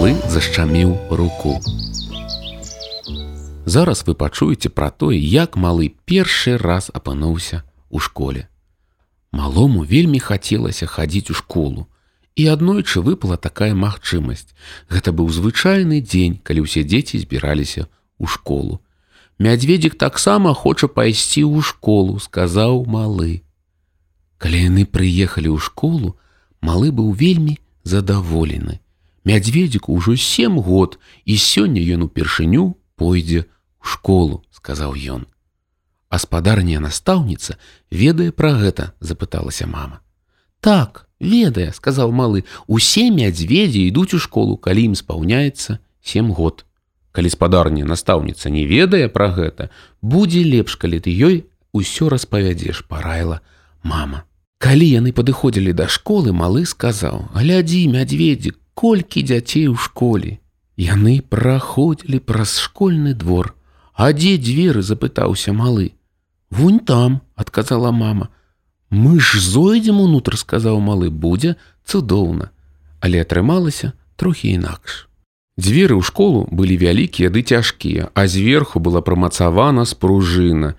малы зашчаміў руку. Зараз вы пачуеце пра тое, як малы першы раз апынуўся у школе. Малому вельмі хацелася хадзіць у школу. І аднойчы выпала такая магчымасць. Гэта быў звычайны дзень, калі ўсе дзеці збіраліся ў школу. Мядзведзік таксама хоча пайсці ў школу, сказаў малы. Калі яны прыехалі ў школу, малы быў вельмі задаволены. Мядзведзіку ўжо сем год і сёння ён упершыню пойдзе ў школу, сказаў ён. Аспадарня настаўніца ведае пра гэта, запыталася мама. Так, ведае, сказаў малы, усе мядзведзі ідуць у школу, калі ім спаўняецца сем год. Калі спадарня настаўніца не ведае пра гэта, будзе лепш, калі ты ёй усё распавядзеш, параіла мама. Калі яны падыходзілі да школы, малы сказаў: « Глядзі, мядзведзік, колькі дзяцей у школе. Яны праходзілі праз школьны двор. А дзе дзверы запытаўся малы. Вунь там, адказала мама. Мы ж зойдзем унутр, сказаў малы будзе цудоўна, але атрымалася трохі інакш. Дзверы ў школу былі вялікія ды цяжкія, а зверху была прамацавана спружына.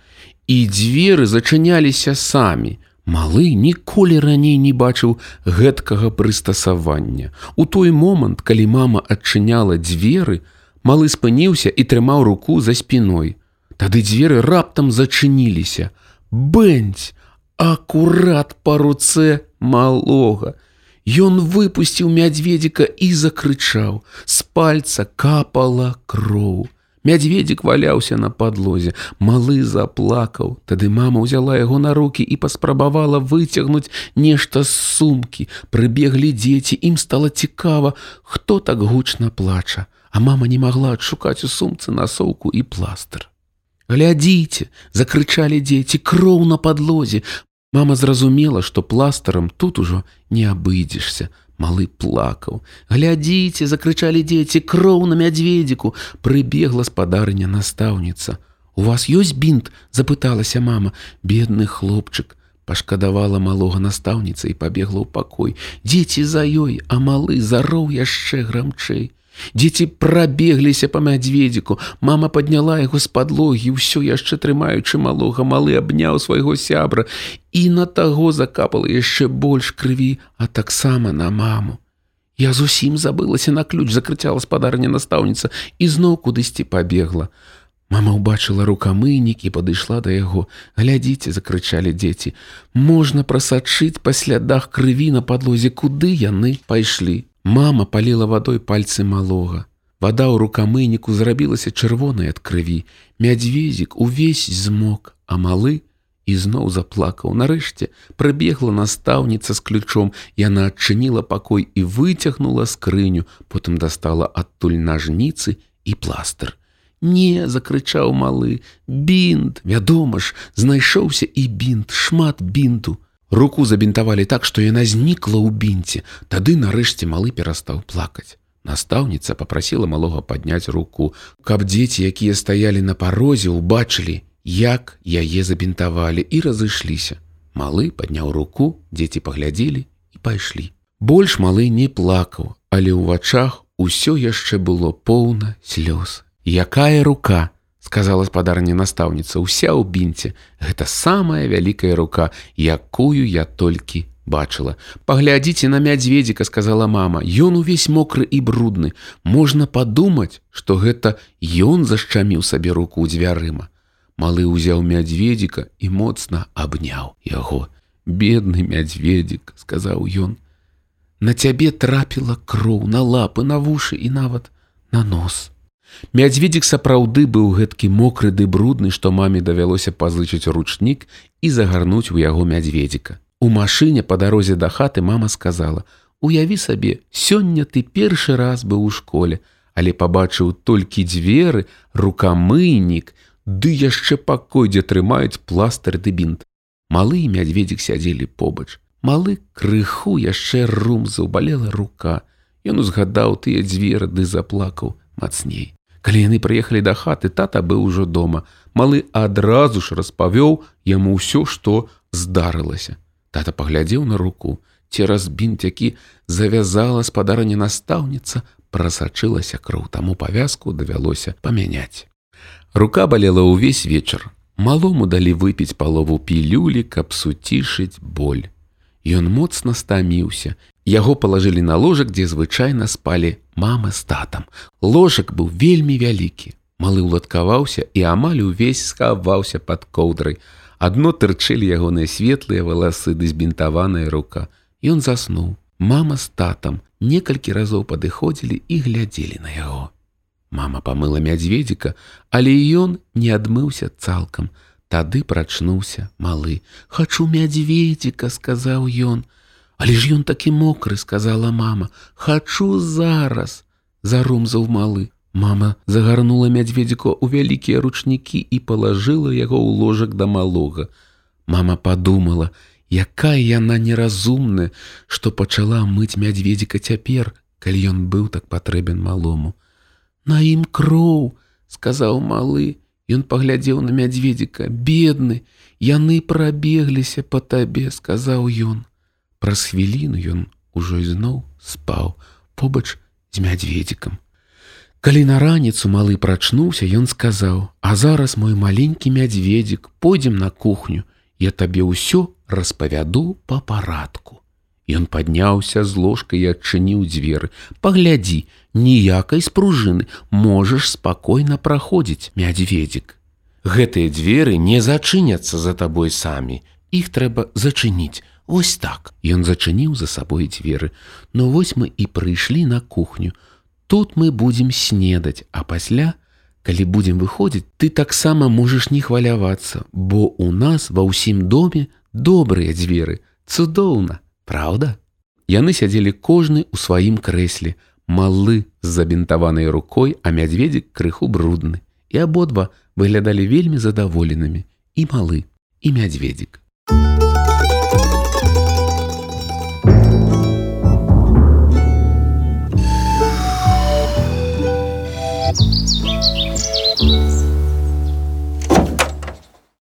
І дзверы зачыняліся самі. Малы ніколі раней не бачыў гэткага прыстасавання. У той момант, калі мама адчыняла дзверы, малы спыніўся і трымаў руку за спіной. Тады дзверы раптам зачыніліся. Бэнць, акурат па руцэ малога. Ён выпусціў мядзведзіка і закрычаў. З пальца капала кроў. Мядзведзік валяўся на падлозе. Малы заплакаў. Тады мама ўзяла яго на рукі і паспрабавала выцягнуць нешта з сумкі. Прыбеглі дзеці, ім стала цікава, хто так гучна плача. А мама не магла адшукаць у сумцы насоўку і пластыр глядзіце закрычалі дзеці кроў на падлозе мама зразумела што пластарам тут ужо не абыдзешся малы плакаў. Глядзіце закрычалі дзеці кроў на мядзведзіку. Прыбегла спадарня настаўніца. У вас ёсць бінт запыталася мама. Бедны хлопчык пашкадавала малога настаўніца і пабегла ў пакой. Дзеці за ёй а малы зароў яшчэ грамчэй Дзеці прабегліся па мядзведзіку. Мама падняла яго з падлогі, ўсё яшчэ трымаючы малога, малы абняў свайго сябра і на таго закапала яшчэ больш крыві, а таксама на маму. Я зусім забылася на ключ, закрыцяла спадарня настаўніца і зноў кудысьці пабегла. Мама ўбачыла рукамынік і падышла да яго. Глядзіце, закрычалі дзеці. Можна прасачыць па слядах крыві на падлозе, куды яны пайшлі. Мама паліла вадой пальцы малога. Вада ў рукамыніку зрабілася чырвонай ад крыві. Мядзвезік увесь змок, а малы ізноў заплакаў. Нарэшце прыбегла настаўніца з ключом. Яна адчыніла пакой і выцягнула скрыню, потым дастала адтуль нажніцы і пластыр. Не закрычаў малы, бінт, вядома ж, знайшоўся і бінт, шмат бінту. Руку забінтавалі так, што яна знікла ў бінце. Тады нарэшце малы перастаў плакаць. Настаўніца попрасила малога падняць руку, каб дзеці, якія стаялі на парозе, убачылі, як яе забінтавалі і разышліся. Малы падняў руку, дзеці паглядзелі і пайшлі. Больш малы не плакаў, але ў вачах усё яшчэ было поўна слёз. Якая рука, сказала спадарня настаўніца уся ў бінце. Гэта самая вялікая рука якую я толькі бачыла. Паглядзіце на мядзведзіка сказала мама. Ён увесь мокры і брудны. Можна падумаць што гэта ён зашчаміў сабе руку ў дзвярыма малы ўзяў мядзведзіка і моцна абняў яго. Бедны мядзведзік сказаў ён на цябе трапіла кроў на лапы на вушы і нават на нос Мядзведзік сапраўды быў гэткі мокры ды брудны, што маме давялося пазычыць ручнік і загарнуць у яго мядзведзіка. У машыне па дарозе да хаты мама сказала: « Уяві сабе, сёння ты першы раз быў у школе, але пабачыў толькі дзверы, рукамыйнік, ды яшчэ пакой, дзе трымаюць пластыр ды бінт. Малы і мядзведзік сядзелі побач. Малы крыху яшчэ рум заўбалела рука. Ён узгадаў тыя дзверы ды заплакаў мацней. Калі яны прыехалі да хаты, тата быў ужо дома. Малы адразу ж распавёў яму ўсё, што здарылася. Тата паглядзеў на руку, цераз бінт, які завязала спадарня настаўніца, прасачылася кроў, таму павязку давялося памяняць. Рука балела ўвесь вечар. Малому далі выпіць палову пілюлі, каб суцішыць боль. Ён моцна стаміўся. Яго палажылі на ложак, дзе звычайна спалі мама з татам. Ложак быў вельмі вялікі. Малы ўладкаваўся і амаль увесь схаваўся пад коўдрай. Адно тырчылі ягоныя светлыя валасы ды збінтаваная рука. Ён заснуў. Мама з татам некалькі разоў падыходзілі і глядзелі на яго. Мама памыла мядзведзіка, але ён не адмыўся цалкам. Тады прачнуўся малы. Хачу мядзведзіка, сказаў ён. Але ж ён такі мокры, сказала мама. Хачу зараз, зарумзаў малы. Мама загарнула мядзведзіку ў вялікія ручнікі і палажыла яго ў ложак да малога. Мама падумала, якая яна неразумная, што пачала мыць мядзведзіка цяпер, калі ён быў так патрэбен малому. На ім кроў, сказаў малы, Ён паглядзеў на мядзведзіка, бедны, яны прабегліся па табе, сказаў ён. Праз хвіліну ён ужо ізноў спаў побач з мядзведзікам. Калі на раніцу малы прачнуўся, ён сказаў: « А зараз мой маленькі мядзведзік, пойдзем на кухню, я табе ўсё распавяду па парадку. Ён падняўся з ложкай і адчыніў дзверы. Паглядзі, ніякай спружыны можаш спакойна праходзіць мядзведзік. Гэтыя дзверы не зачыняцца за табой самі. Іх трэба зачыніць. Вось так. Ён зачыніў за сабой дзверы. Ну, вось мы і прыйшлі на кухню. Тут мы будзем снедаць, а пасля, калі будзем выходзіць, ты таксама можаш не хвалявацца, бо у нас ва ўсім доме добрыя дзверы, цудоўна. Праўда? Яны сядзелі кожны ў сваім крэсле, малы з забінтаванай рукой, а мядзведзік крыху брудны. І абодва выглядалі вельмі задаволенымі і малы і мядзведзік.